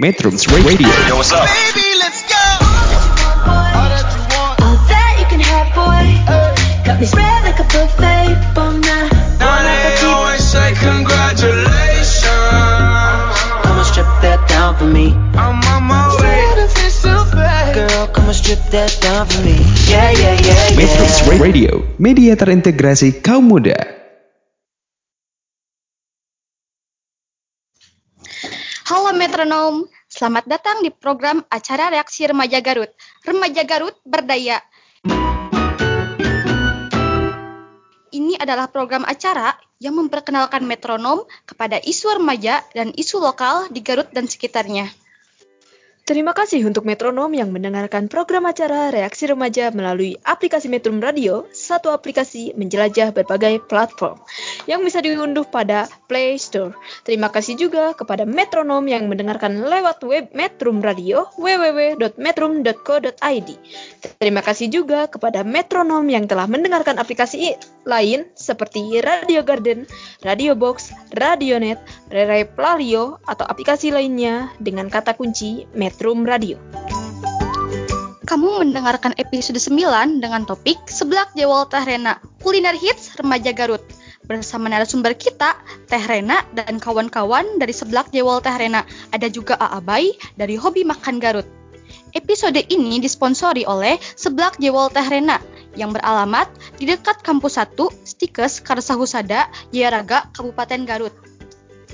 Metrums Radio. Yo, what's up? Baby, let's go. All that you can have, boy. Got me spread like a buffet. Bon now. Now they always say congratulations. Come on, strip that down for me. I'm on my way. Girl, come on, strip that down for me. Yeah, yeah, yeah, Metrums. Radio, media terintegrasi kaum muda. Halo metronom, selamat datang di program acara reaksi Remaja Garut. Remaja Garut berdaya. Ini adalah program acara yang memperkenalkan metronom kepada isu remaja dan isu lokal di Garut dan sekitarnya. Terima kasih untuk metronom yang mendengarkan program acara Reaksi Remaja melalui aplikasi Metrum Radio, satu aplikasi menjelajah berbagai platform yang bisa diunduh pada Play Store. Terima kasih juga kepada metronom yang mendengarkan lewat web Metrum Radio www.metrum.co.id. Terima kasih juga kepada metronom yang telah mendengarkan aplikasi lain seperti Radio Garden, Radio Box, Radionet, Rere Plalio, atau aplikasi lainnya dengan kata kunci Metrum Radio. Kamu mendengarkan episode 9 dengan topik Seblak Jewel Teh Rena, Kuliner Hits Remaja Garut. Bersama narasumber kita, Teh Rena dan kawan-kawan dari Seblak Jewel Teh Rena. Ada juga Aabai dari Hobi Makan Garut. Episode ini disponsori oleh Seblak Jewel Teh Rena yang beralamat di dekat Kampus 1, Stikes, Karsahusada, Jayaraga, Kabupaten Garut.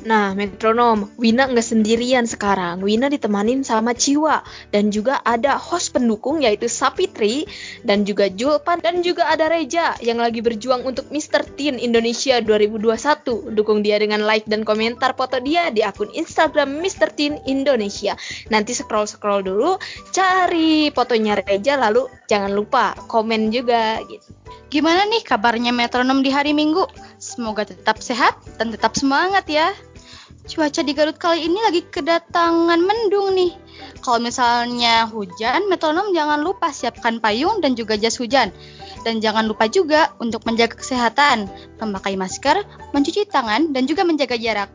Nah, metronom, Wina nggak sendirian sekarang. Wina ditemanin sama Ciwa dan juga ada host pendukung yaitu Sapitri dan juga Julpan dan juga ada Reja yang lagi berjuang untuk Mr. Teen Indonesia 2021. Dukung dia dengan like dan komentar foto dia di akun Instagram Mr. Teen Indonesia. Nanti scroll-scroll dulu, cari fotonya Reja lalu jangan lupa komen juga gitu. Gimana nih kabarnya metronom di hari Minggu? Semoga tetap sehat dan tetap semangat ya. Cuaca di Garut kali ini lagi kedatangan mendung nih. Kalau misalnya hujan, metronom jangan lupa siapkan payung dan juga jas hujan. Dan jangan lupa juga untuk menjaga kesehatan, memakai masker, mencuci tangan, dan juga menjaga jarak.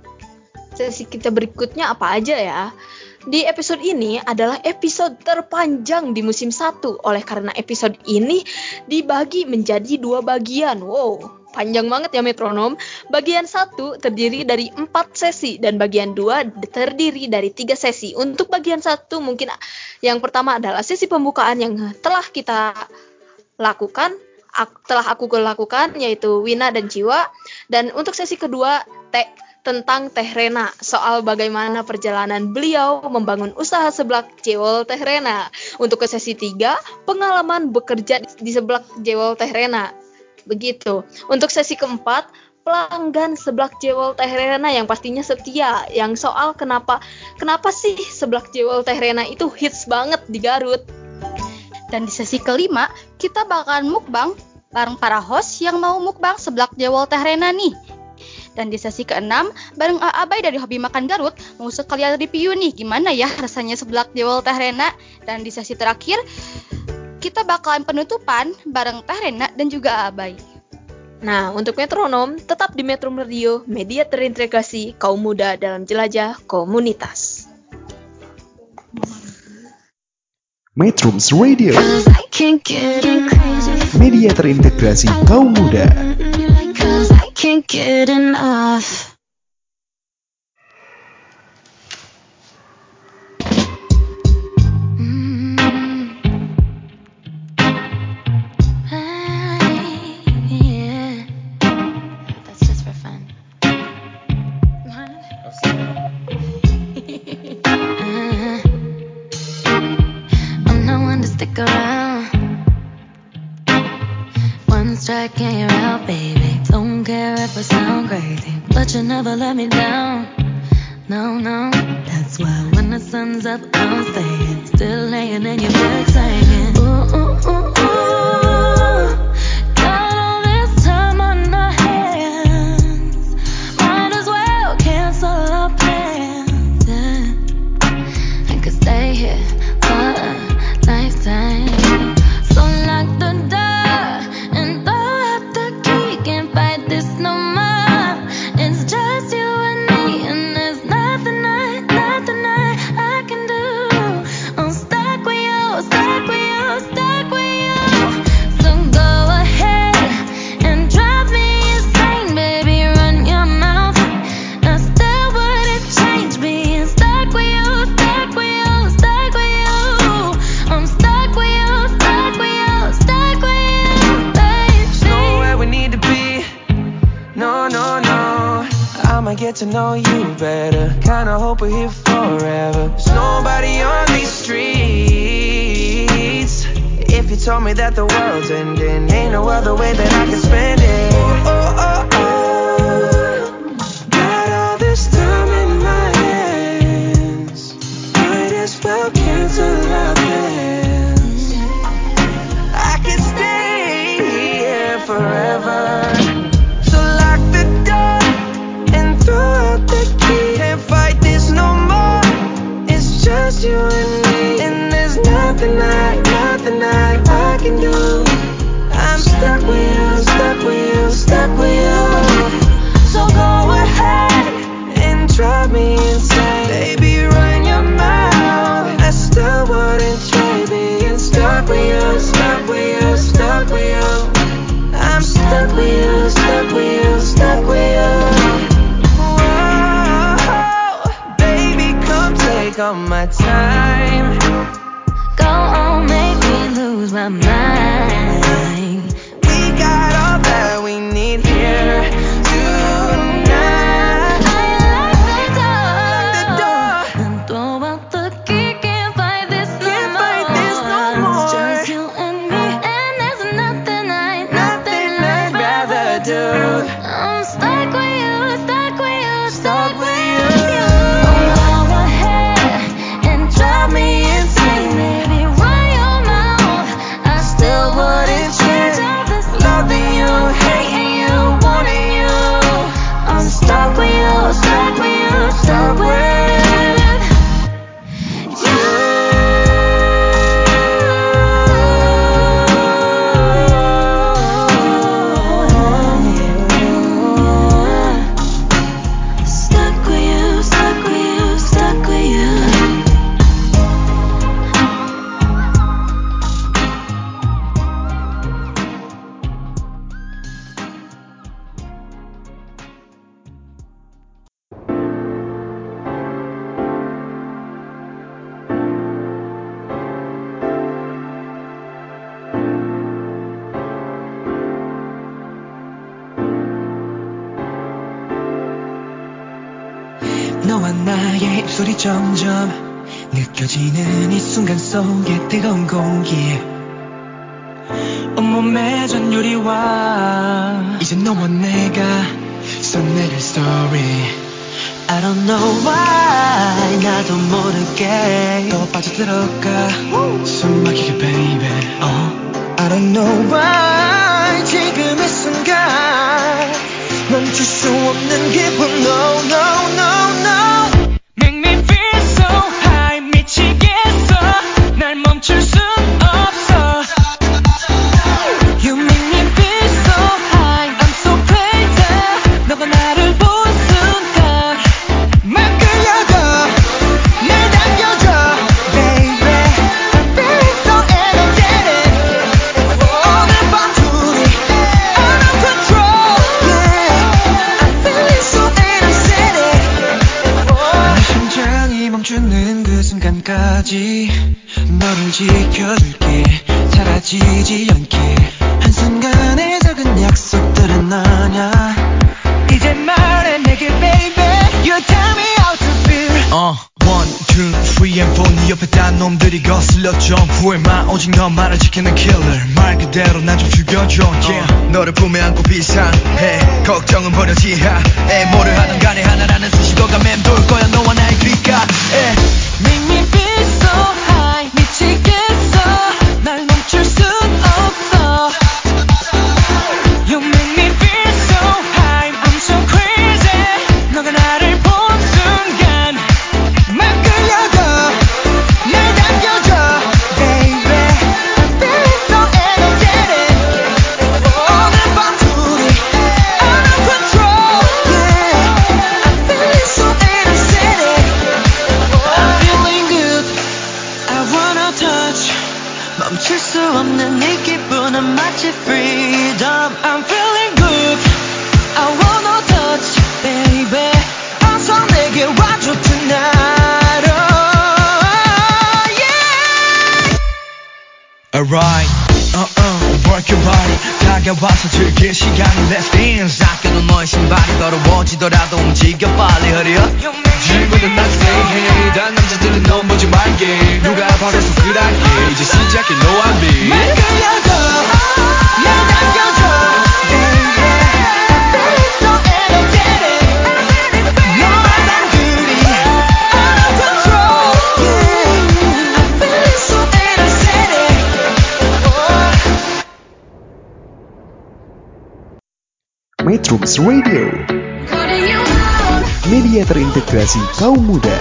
Sesi kita berikutnya apa aja ya? Di episode ini adalah episode terpanjang di musim 1 oleh karena episode ini dibagi menjadi dua bagian. Wow, panjang banget ya metronom. Bagian satu terdiri dari empat sesi dan bagian dua terdiri dari tiga sesi. Untuk bagian satu mungkin yang pertama adalah sesi pembukaan yang telah kita lakukan, ak- telah aku lakukan yaitu Wina dan Jiwa. Dan untuk sesi kedua te tentang Teh Rena soal bagaimana perjalanan beliau membangun usaha seblak jewel Teh Rena. Untuk ke sesi tiga pengalaman bekerja di seblak jewel Teh Rena. Begitu. Untuk sesi keempat, pelanggan seblak jewel Teh Rena yang pastinya setia. Yang soal kenapa kenapa sih seblak jewel Teh Rena itu hits banget di Garut. Dan di sesi kelima, kita bakalan mukbang bareng para host yang mau mukbang seblak jewel Teh Rena nih. Dan di sesi keenam, bareng Aabai dari Hobi Makan Garut, mau sekalian review nih gimana ya rasanya seblak jewel Teh Rena. Dan di sesi terakhir, kita bakalan penutupan bareng Teh Rena dan juga Aabai. Nah, untuk metronom, tetap di Metro Radio, media terintegrasi kaum muda dalam jelajah komunitas. Metrums Radio, Cause I can't get crazy. media terintegrasi kaum muda. Around. One strike and you're out, baby. Don't care if I sound crazy, but you never let me down. No, no, that's why when the sun's up, I'm staying. Still laying in your bed singing. 지켜둘게 사라지지 않게. 한순간의 작은 약속들은 너냐? 이제 말해 내게 baby You tell me how to feel. uh, Three and four. 네 옆에 딴 놈들이 거슬려 점프해만 오직 너 말을 지키는 killer. 말 그대로 난 좀 죽여줘. Yeah. 어. 너를 품에 안고 비상해. 걱정은 버려 지하에 뭐를 하든 간에 하나라는 수식어가 맴돌 거야. 너와 Uh-uh. 와서 즐길 시간이 Let's dance 아껴둔 너의 신발이 더러워지더라도 움직여 빨리 hurry up. 질문은 난 stay hey 난 남자들은 넌 보지 말게. 누가 바로 손가락에 이제 시작해 no I'm me 말걸려도 Metrums Radio, media terintegrasi kaum muda.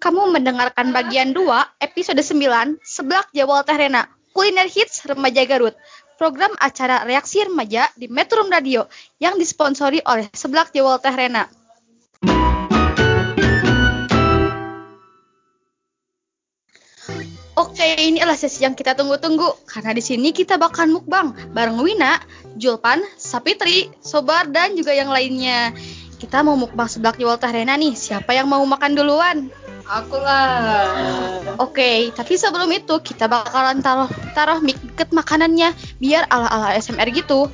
Kamu mendengarkan bagian 2 episode 9 Seblak Jawal Tehrena Kuliner Hits Remaja Garut. Program acara Reaksi Remaja di Metrum Radio yang disponsori oleh Seblak Jawal Tehrena Oke, ini adalah sesi yang kita tunggu-tunggu karena di sini kita bakal mukbang bareng Wina, Julpan, Sapitri, Sobar dan juga yang lainnya. Kita mau mukbang seblak Jawal Tehrena nih. Siapa yang mau makan duluan? Aku lah. Oke, tapi sebelum itu kita bakalan taruh taruh mic deket makanannya biar ala-ala SMR gitu.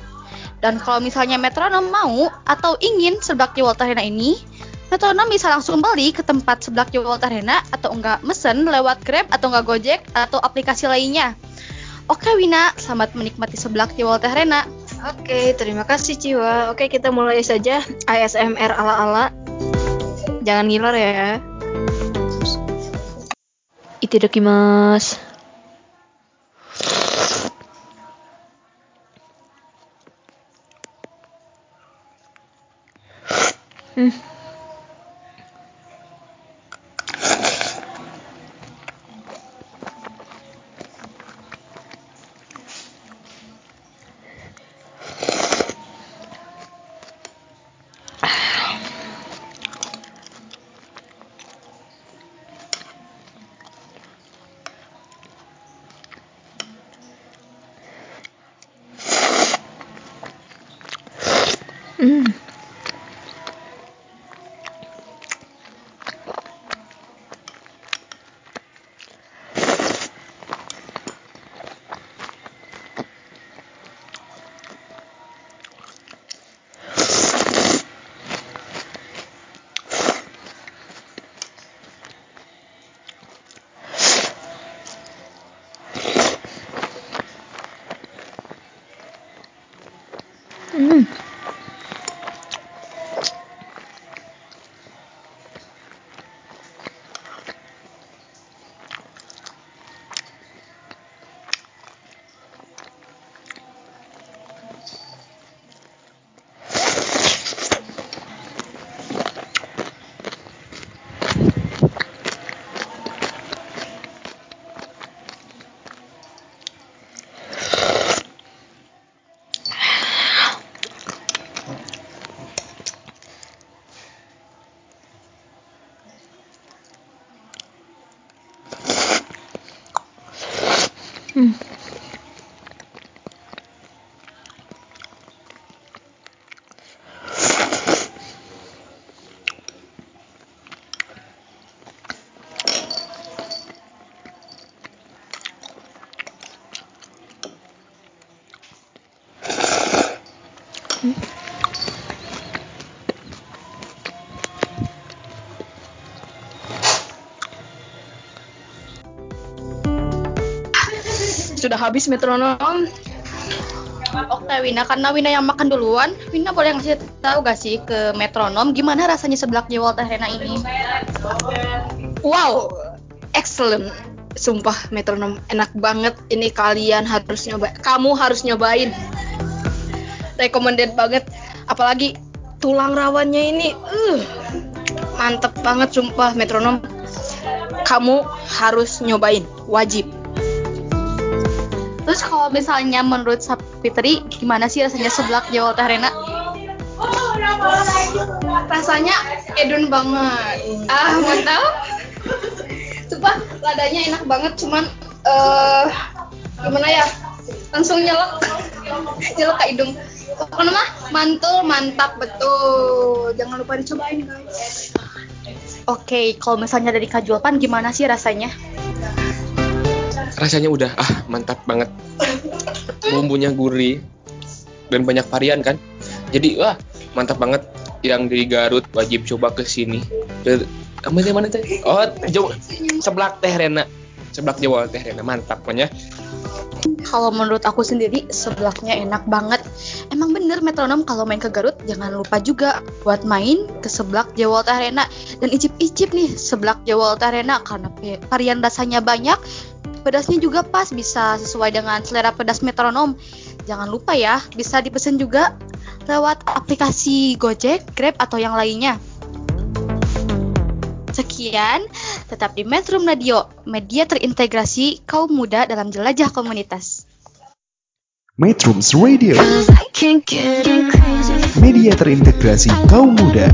Dan kalau misalnya metronom mau atau ingin seblak Jawal Arena ini, metronom bisa langsung beli ke tempat seblak Jawal Arena atau enggak mesen lewat Grab atau enggak Gojek atau aplikasi lainnya. Oke Wina, selamat menikmati seblak Jawal Arena. Oke, terima kasih Ciwa. Oke, kita mulai saja ASMR ala-ala. Jangan ngiler ya. Itadakimasu. Hmm. Hmm. Sudah habis metronom. Oke Wina, karena Wina yang makan duluan, Wina boleh ngasih tahu gak sih ke metronom gimana rasanya seblak Jawal Arena ini? Wow, excellent. Sumpah metronom enak banget. Ini kalian harus nyoba. Kamu harus nyobain. Recommended banget. Apalagi tulang rawannya ini, uh, mantep banget sumpah metronom. Kamu harus nyobain, wajib. Terus kalau misalnya menurut Sapitri, gimana sih rasanya seblak Jawal Arena? Rasanya edun banget. Ah, mantap. Sumpah ladanya enak banget, cuman eh gimana ya? Langsung nyelek. nyelek ke hidung. Pokoknya mah mantul, mantap betul. Jangan lupa dicobain guys. Oke, kalau misalnya dari Kak Julpan gimana sih rasanya? Rasanya udah ah mantap banget. Bumbunya gurih dan banyak varian kan? Jadi wah mantap banget yang di Garut wajib coba ke sini. Kamu dari mana teh? Oh Jawa seblak teh Rena. Seblak Jawa teh Rena mantap pokoknya Kalau menurut aku sendiri seblaknya enak banget. Emang bener metronom kalau main ke Garut jangan lupa juga buat main ke seblak Jawa Arena dan icip-icip nih seblak Jawa Arena karena varian rasanya banyak. Pedasnya juga pas bisa sesuai dengan selera pedas metronom. Jangan lupa ya, bisa dipesan juga lewat aplikasi Gojek, Grab atau yang lainnya. Sekian, tetap di Metro Radio, media terintegrasi kaum muda dalam jelajah komunitas. Metrums Radio, Cause I can't get in crazy. media terintegrasi kaum muda.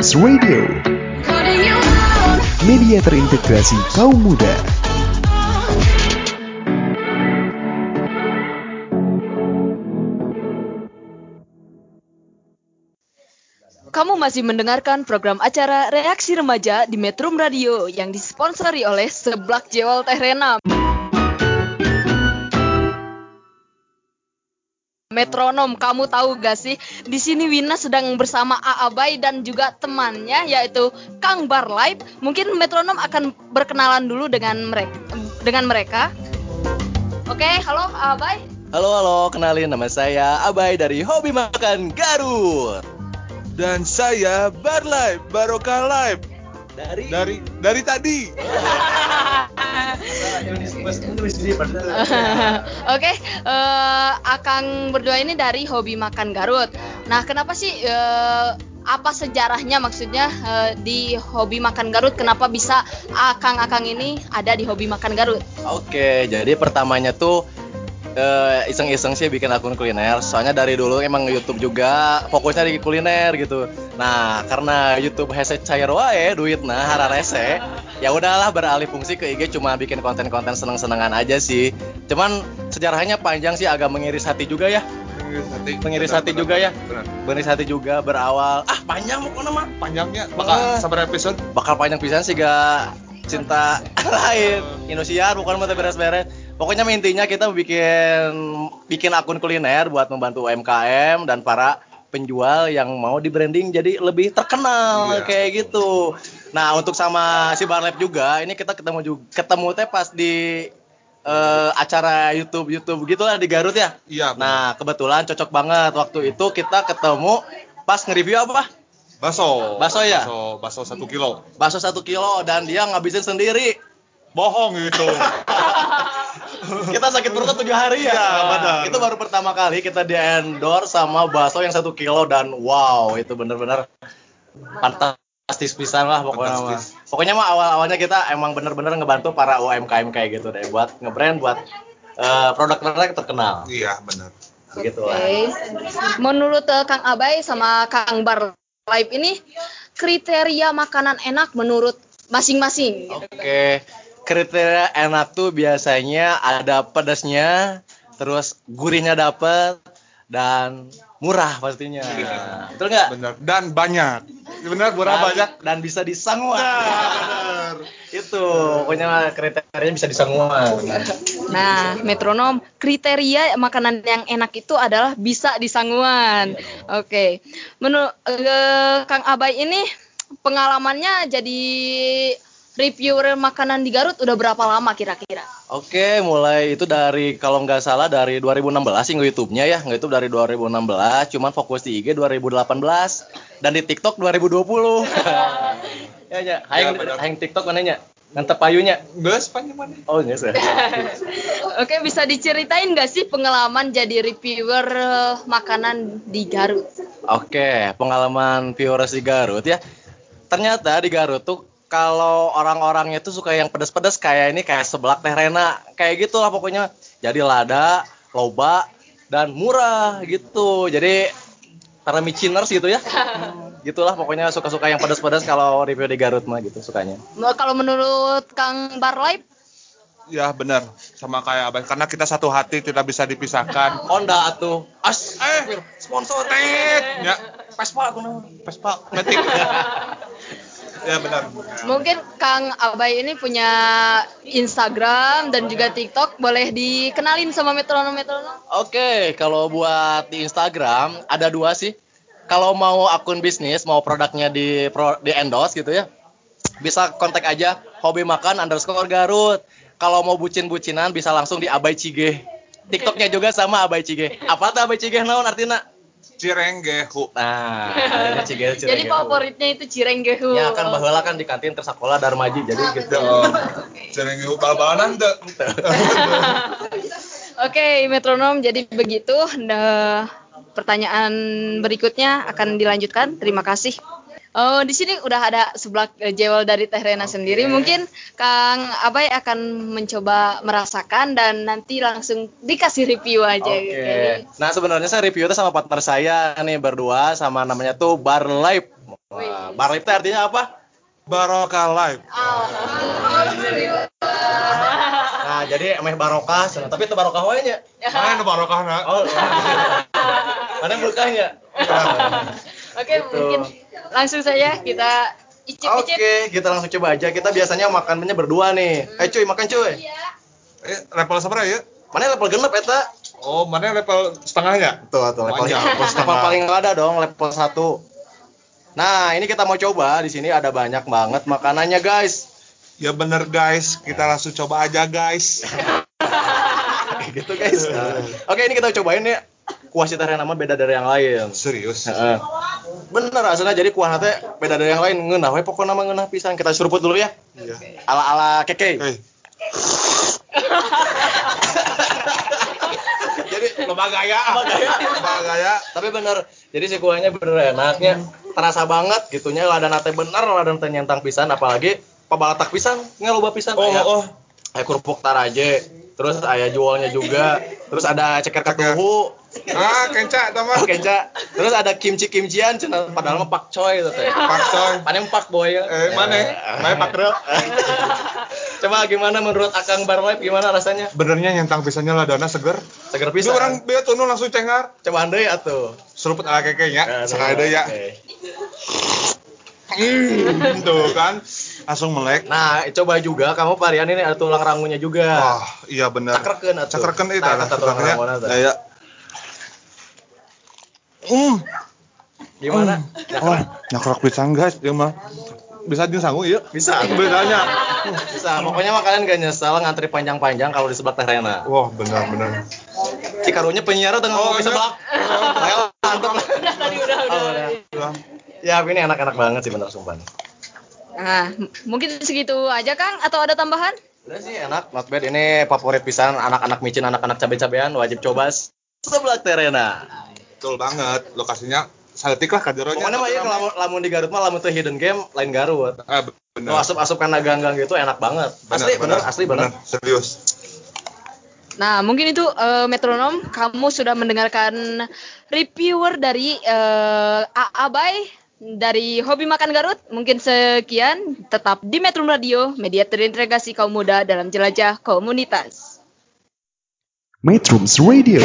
Trans Radio Media terintegrasi kaum muda Kamu masih mendengarkan program acara Reaksi Remaja di Metro Radio yang disponsori oleh Seblak Jewel Teh Renam. Metronom, kamu tahu gak sih? Di sini Wina sedang bersama Aabai dan juga temannya yaitu Kang Barlight. Mungkin metronom akan berkenalan dulu dengan mereka. Dengan mereka. Oke, halo Aabai. Halo halo, kenalin nama saya Abai dari Hobi Makan Garut. Dan saya Bar Live, Barokah Live. Dari Dari dari tadi. Oke, eh, Akang berdua ini dari Hobi Makan Garut. Nah, kenapa sih eh, apa sejarahnya maksudnya eh, di Hobi Makan Garut? Kenapa bisa Akang-akang ini ada di Hobi Makan Garut? Oke, jadi pertamanya tuh eh, iseng-iseng sih bikin akun kuliner. Soalnya dari dulu emang YouTube juga fokusnya di kuliner gitu. Nah, karena YouTube hese cair wae duit nah hararese. Ya udahlah beralih fungsi ke IG cuma bikin konten-konten seneng-senengan aja sih. Cuman sejarahnya panjang sih agak mengiris hati juga ya. Mengiris hati juga ya. Benar. Mengiris hati juga berawal ah panjang pokoknya mah Panjangnya bakal sabar episode. bakal panjang pisan sih gak cinta lain Indosiar bukan mah teh beres-beres pokoknya intinya kita bikin bikin akun kuliner buat membantu UMKM dan para penjual yang mau di branding jadi lebih terkenal Iya. kayak gitu nah untuk sama si Barlep juga ini kita ketemu juga ketemu teh pas di eh, acara YouTube YouTube gitulah di Garut ya Iya. nah kebetulan cocok banget waktu itu kita ketemu pas nge-review apa Baso. Baso ya? Baso, baso satu kilo. bakso satu kilo dan dia ngabisin sendiri Bohong itu. kita sakit perut tujuh hari ya. Iya, benar. Itu baru pertama kali kita di endorse sama bakso yang satu kilo dan wow itu bener-bener fantastis pisan lah pokoknya mah. Pokoknya mah awal-awalnya kita emang bener-bener ngebantu para UMKM kayak gitu deh buat ngebrand buat eh, produk-produk yang terkenal. iya, benar. Begitu Oke. lah. Menurut eh, Kang Abai sama Kang Bar Live ini kriteria makanan enak menurut masing-masing. gitu. Kriteria enak tuh biasanya ada pedasnya, terus gurihnya dapet dan murah pastinya. Betul nggak? Benar. Dan banyak. Benar, murah Dan- banyak. dan bisa disangwa. Benar. Itu pokoknya kriterianya bisa disangwa. Nah, metronom kriteria makanan yang enak itu adalah bisa disangguan. Oke. Menurut eh, Kang Abai ini pengalamannya jadi reviewer makanan di Garut udah berapa lama kira-kira? Oke, mulai itu dari kalau nggak salah dari 2016 sih nge-YouTube-nya ya, nge-YouTube dari 2016, cuman fokus di IG 2018 dan di TikTok 2020. ya ya, hayang, benar. hayang TikTok mananya? Ngantep payunya. Gas panjang mana? Oh, iya sih. Oke, bisa diceritain nggak sih pengalaman jadi reviewer eh, makanan di Garut? Oke, pengalaman viewers di Garut ya. Ternyata di Garut tuh kalau orang-orangnya tuh suka yang pedas-pedas kayak ini kayak seblak teh rena kayak gitu lah pokoknya. Jadi lada, loba dan murah gitu. Jadi para miciners gitu ya. Gitulah pokoknya suka-suka yang pedas-pedas kalau review di Garut mah gitu sukanya. Nah, Kalau menurut Kang Barlight, Ya, benar. Sama kayak Abang. Karena kita satu hati tidak bisa dipisahkan. Honda atuh. As Eh, sponsor tet. Ya, Vespa aku nama. Vespa, Matic. ya, benar. mungkin Kang Abai ini punya Instagram dan juga TikTok, boleh dikenalin sama metronom-metronom? Oke, kalau buat di Instagram ada dua sih. Kalau mau akun bisnis, mau produknya di pro, di endorse gitu ya, bisa kontak aja hobi makan underscore Garut. Kalau mau bucin-bucinan bisa langsung di Abai Cige. TikToknya juga sama Abai Cige. Apa tuh Abai Cige naon artinya? Cirenggehu. Nah, Cige. Jadi favoritnya itu Cirenggehu. Ya kan baheula kan di kantin tersakola Darmaji jadi gitu. Cirenggehu bal-balan teu. Oke, metronom. Jadi begitu. Nah, pertanyaan berikutnya akan dilanjutkan. Terima kasih. Oh, di sini udah ada seblak eh, jewel dari Teh Rena sendiri. Mungkin Kang Abai akan mencoba merasakan dan nanti langsung dikasih review aja. Oke. Nah sebenarnya saya review itu sama partner saya nih berdua sama namanya tuh Bar Life. Wah, Bar Life itu artinya apa? Barokah live. Nah jadi emeh barokah, tapi itu barokah wae nya. Mana nu barokahna? Oh, mana berkahnya? Oke, mungkin langsung saja kita Oke, icip-icip. kita langsung coba aja. Kita biasanya makannya berdua nih. Eh cuy, makan cuy. Eh, level seberapa ya? Mana level genep eta? Oh, mana level setengahnya? Tuh, tuh level level, paling ada dong level 1. Nah, ini kita mau coba. Di sini ada banyak banget makanannya, guys. Ya bener guys, kita langsung coba aja guys. gitu, guys. Oke, ini kita cobain ya. Kuah si Terena mah beda dari yang lain. Serius. Heeh. Bener aslinya jadi kuah teh beda dari yang lain. Ngeunah we pokoknya mah ngeunah pisan. Kita seruput dulu ya. Iya. Ala-ala keke. Eh, Jadi loba gaya. Loba gaya. Tapi bener jadi si kuahnya bener enaknya terasa banget gitunya lada nate bener lada nate nyentang pisan apalagi pabalatak pisan ngeloba pisan Oh, aya, oh. aya kerupuk taraje terus aya jualnya juga terus ada ceker ketuhu Ah, kenca oh, teman. kenca terus ada kimchi kimchian cenah padahal mah pak coy itu teh Pak Coy. paling pak boy ya Eh, mana? Mana Pak Rel? coba gimana menurut akang barlife gimana rasanya Benernya nyentang pisannya ladana seger. seger Bisa pisan orang dia tuh langsung cengar. coba andai atuh Seruput ala kekenya, Aduh, sekali deh ya. oke. Hmm, tuh kan. Langsung melek. Nah, coba juga kamu varian ini ada tulang rangunya juga. Wah, iya bener. Cakrekeun atuh. Itu Nah, ada eta tulang teh. Ya, Hmm. Gimana? Oh, nyakrok pisan guys, ya mah. Bisa jeung sangu ya? Bisa. Bedanya. Bisa. Pokoknya mah kalian gak nyesel ngantri panjang-panjang kalau di sebelah Teh Rena. Wah, benar benar. Cikarunya penyiar tengah Oh, iya. sebelah. Ayo, mantep lah. Udah tadi udah Oh, udah. udah. Ya, ini enak-enak banget sih bener sumpah. Nah, mungkin segitu aja Kang atau ada tambahan? Udah sih enak, not bad. Ini favorit pisan anak-anak micin, anak-anak cabe-cabean wajib coba sebelah Teh Rena. Betul banget. Lokasinya saletik lah kajeronya. Pokoknya mah ya lamun, lamun di Garut mah lamun tuh hidden game lain Garut. Ah, bener. Tuh asup-asup karena gang-gang gitu enak banget. Asli bener, asli bener. Serius. Nah, mungkin itu eh, metronom kamu sudah mendengarkan reviewer dari eh, A- Abai dari Hobi Makan Garut. Mungkin sekian, tetap di Metro Radio, media terintegrasi kaum muda dalam jelajah komunitas. Metrums Radio,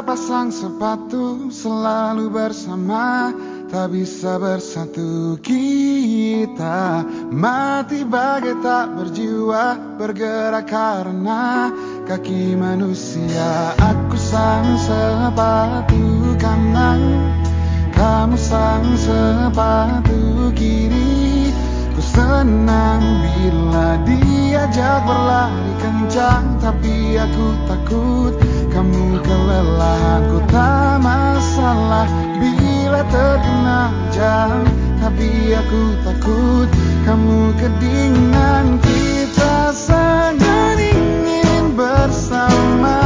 Sepasang sepatu selalu bersama. Tak bisa bersatu kita. Mati bagai tak berjiwa bergerak karena kaki manusia. Aku sang sepatu kanan kamu sang sepatu kiri. Ku senang bila diajak berlari kencang Tapi aku takut kamu kelelahan Ku tak masalah. Bila terkena jam Tapi aku takut. Kamu kedinginan Kita sangat ingin bersama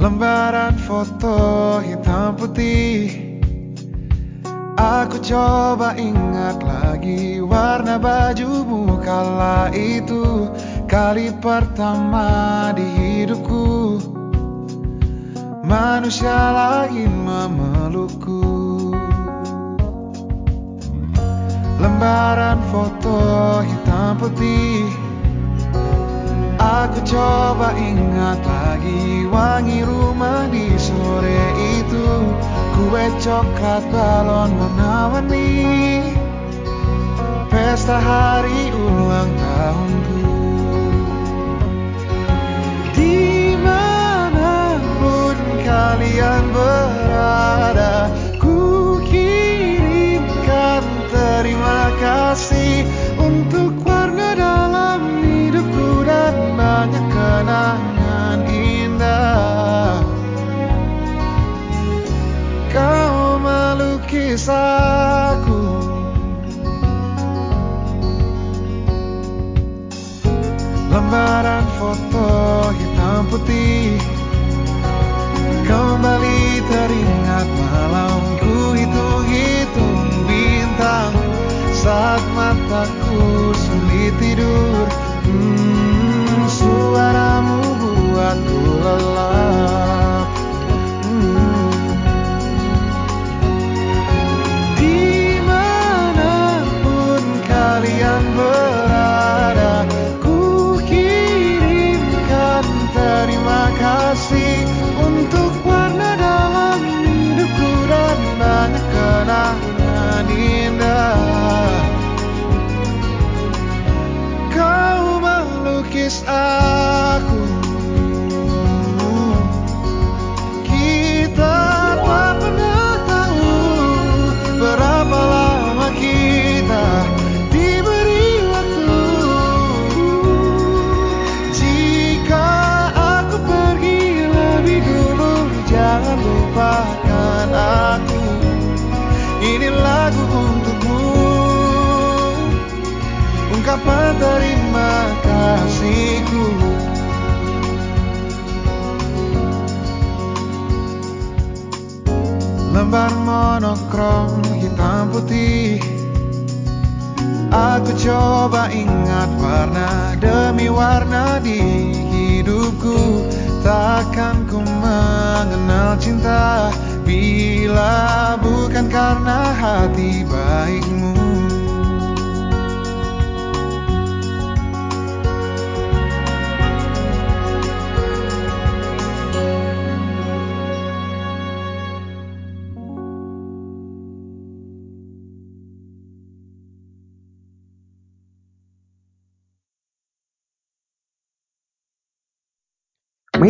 Lembaran foto hitam putih. Aku coba ingat lagi warna bajumu kala itu. Kali pertama di hidupku. Manusia lain memelukku. Lembaran foto hitam putih Aku coba ingat lagi wangi rumah di sore itu. Kue coklat balon warna-warni Pesta hari ulang tahunku. Di mana pun kalian berada banyak kenangan indah. Kau melukis aku Lembaran foto hitam putih. Kembali teringat malamku hitung-hitung bintang Saat mataku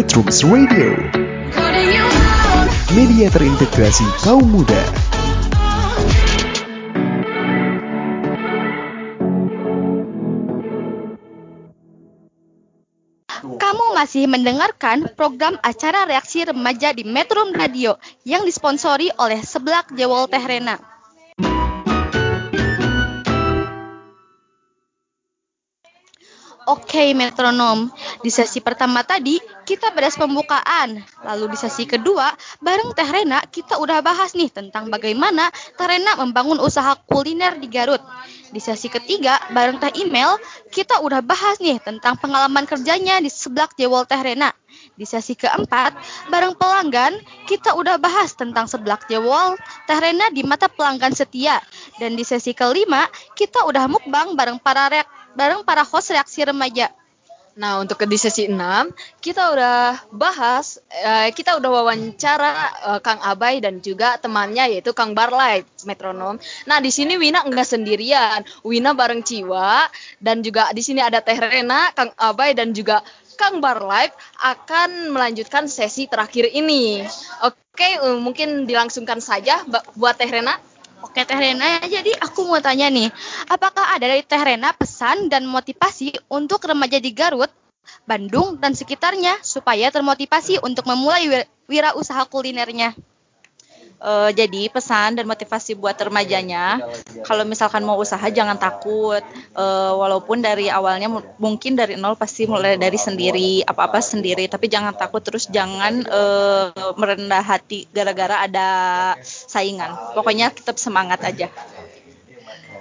Metrums Radio Media terintegrasi kaum muda Kamu masih mendengarkan program acara reaksi remaja di Metro Radio yang disponsori oleh Seblak Jewel Tehrena. Oke metronom, di sesi pertama tadi kita beres pembukaan. Lalu di sesi kedua, bareng Teh Rena kita udah bahas nih tentang bagaimana Teh Rena membangun usaha kuliner di Garut. Di sesi ketiga, bareng Teh Email, kita udah bahas nih tentang pengalaman kerjanya di seblak Jewel Teh Rena. Di sesi keempat, bareng pelanggan, kita udah bahas tentang seblak jewol Teh Rena di mata pelanggan setia. Dan di sesi kelima, kita udah mukbang bareng para reak bareng para host reaksi remaja. Nah, untuk di sesi 6 kita udah bahas eh, kita udah wawancara eh, Kang Abai dan juga temannya yaitu Kang Barlight metronom. Nah, di sini Wina enggak sendirian. Wina bareng Ciwa dan juga di sini ada Teh Rena, Kang Abai dan juga Kang Barlight akan melanjutkan sesi terakhir ini. Oke, eh, mungkin dilangsungkan saja buat Teh Rena. Oke Teh Rena, jadi aku mau tanya nih, apakah ada dari Teh Rena pesan dan motivasi untuk remaja di Garut, Bandung, dan sekitarnya supaya termotivasi untuk memulai wir- wirausaha kulinernya? Eh, jadi pesan dan motivasi buat remajanya, kalau misalkan mau usaha jangan takut. Eh, walaupun dari awalnya mu- mungkin dari nol pasti mulai dari sendiri, apa-apa sendiri. Tapi jangan takut terus jangan eh, merendah hati gara-gara ada saingan. Pokoknya tetap semangat aja.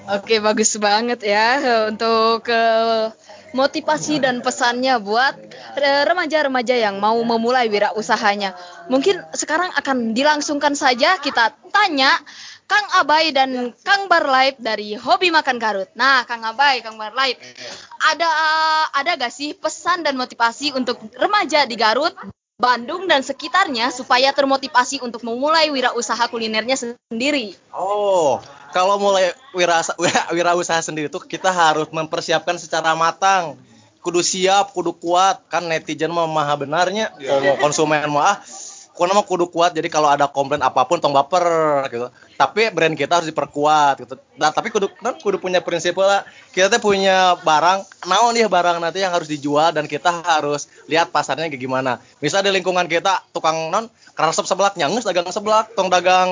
Oke, bagus banget ya untuk eh, motivasi dan pesannya buat eh, remaja-remaja yang mau memulai wirausahanya. Mungkin sekarang akan dilangsungkan saja kita tanya Kang Abai dan Kang Barlight dari Hobi Makan Garut. Nah, Kang Abai, Kang Barlight, ada ada gak sih pesan dan motivasi untuk remaja di Garut, Bandung dan sekitarnya supaya termotivasi untuk memulai wirausaha kulinernya sendiri? Oh, kalau mulai wirasa, wirausaha sendiri tuh kita harus mempersiapkan secara matang. Kudu siap, kudu kuat. Kan netizen mah maha benarnya. Kalau konsumen mah ah, pokoknya mah kudu kuat. Jadi kalau ada komplain apa pun tong baper gitu. Tapi brand kita harus diperkuat gitu. Nah, tapi kudu kan kudu punya prinsip lah. Kita tuh punya barang, naon nih barang nanti yang harus dijual dan kita harus lihat pasarnya kayak gimana. Misal di lingkungan kita tukang non keresep seblak nyangus dagang seblak, tong dagang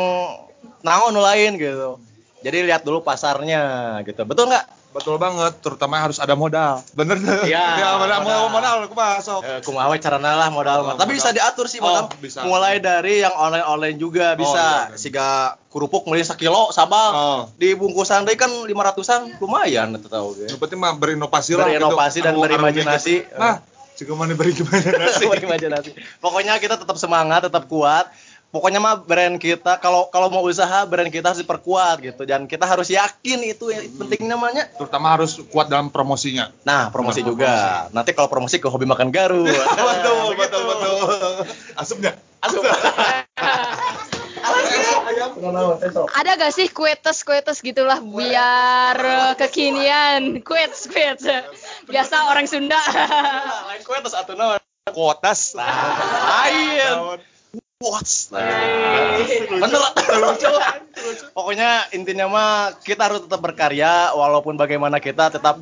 naon lain gitu. Jadi lihat dulu pasarnya gitu. Betul nggak? Betul banget, terutama harus ada modal. Bener tuh. Iya, ya, modal, modal. modal, modal, aku masuk. Eh, kumaha we carana lah modal mah. Tapi bisa diatur sih modal. Oh, bisa. Mulai dari yang online-online juga bisa. iya. Siga kerupuk beli sekilo sabang. Oh. Di bungkusan deui kan 500-an lumayan eta tahu. Yang penting mah berinovasi lah. Berinovasi dan berimajinasi. gitu. Nah, jika mana berimajinasi. Berimajinasi. Pokoknya kita tetap semangat, tetap kuat. Pokoknya mah brand kita kalau kalau mau usaha brand kita harus diperkuat gitu dan kita harus yakin itu yang penting namanya. Terutama harus kuat dalam promosinya. Nah, promosi Nah, juga. Nanti kalau promosi ke hobi makan Garut. betul, betul, betul. Asup nggak? Asup. Ada gak sih kuetes kuetes gitulah biar eh, kekinian kuetes kuetes biasa orang Sunda Lain kue terus atuh naon? Kuotas. Lain. Puas. Bener lah. Lucu. Pokoknya intinya mah kita harus tetap berkarya walaupun bagaimana kita tetap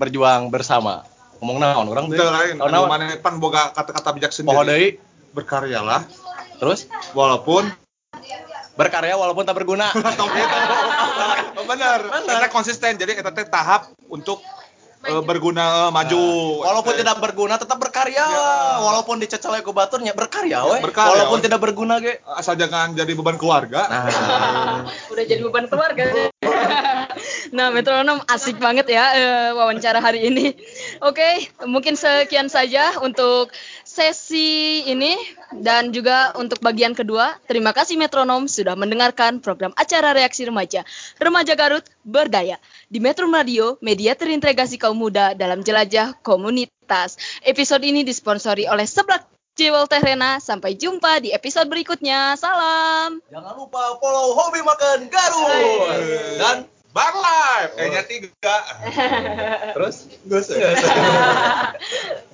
berjuang bersama. Ngomong naon orang lain. Tahu Anu naon? mana pan boga kata-kata bijak sendiri. deui. Berkaryalah Terus walaupun berkarya walaupun tak berguna. Bener. Karena konsisten. Jadi kita teh tahap untuk eh, berguna eh, maju. Walaupun tidak berguna tetap berkarya. Walaupun dicecel ku baturnya berkarya we. Berkarya, Walaupun we. tidak berguna ge. asal jangan jadi beban keluarga. Nah, udah jadi beban keluarga nah metronom asik banget ya eh, wawancara hari ini oke mungkin sekian saja untuk sesi ini dan juga untuk bagian kedua terima kasih metronom sudah mendengarkan program acara reaksi remaja remaja Garut berdaya di Metro Radio media terintegrasi kaum muda dalam jelajah komunitas episode ini disponsori oleh Seblak Jewel Teh Rena. Sampai jumpa di episode berikutnya. Salam. jangan lupa follow hobi makan Garut. Dan Bar live, E-nya tiga. terus Gus.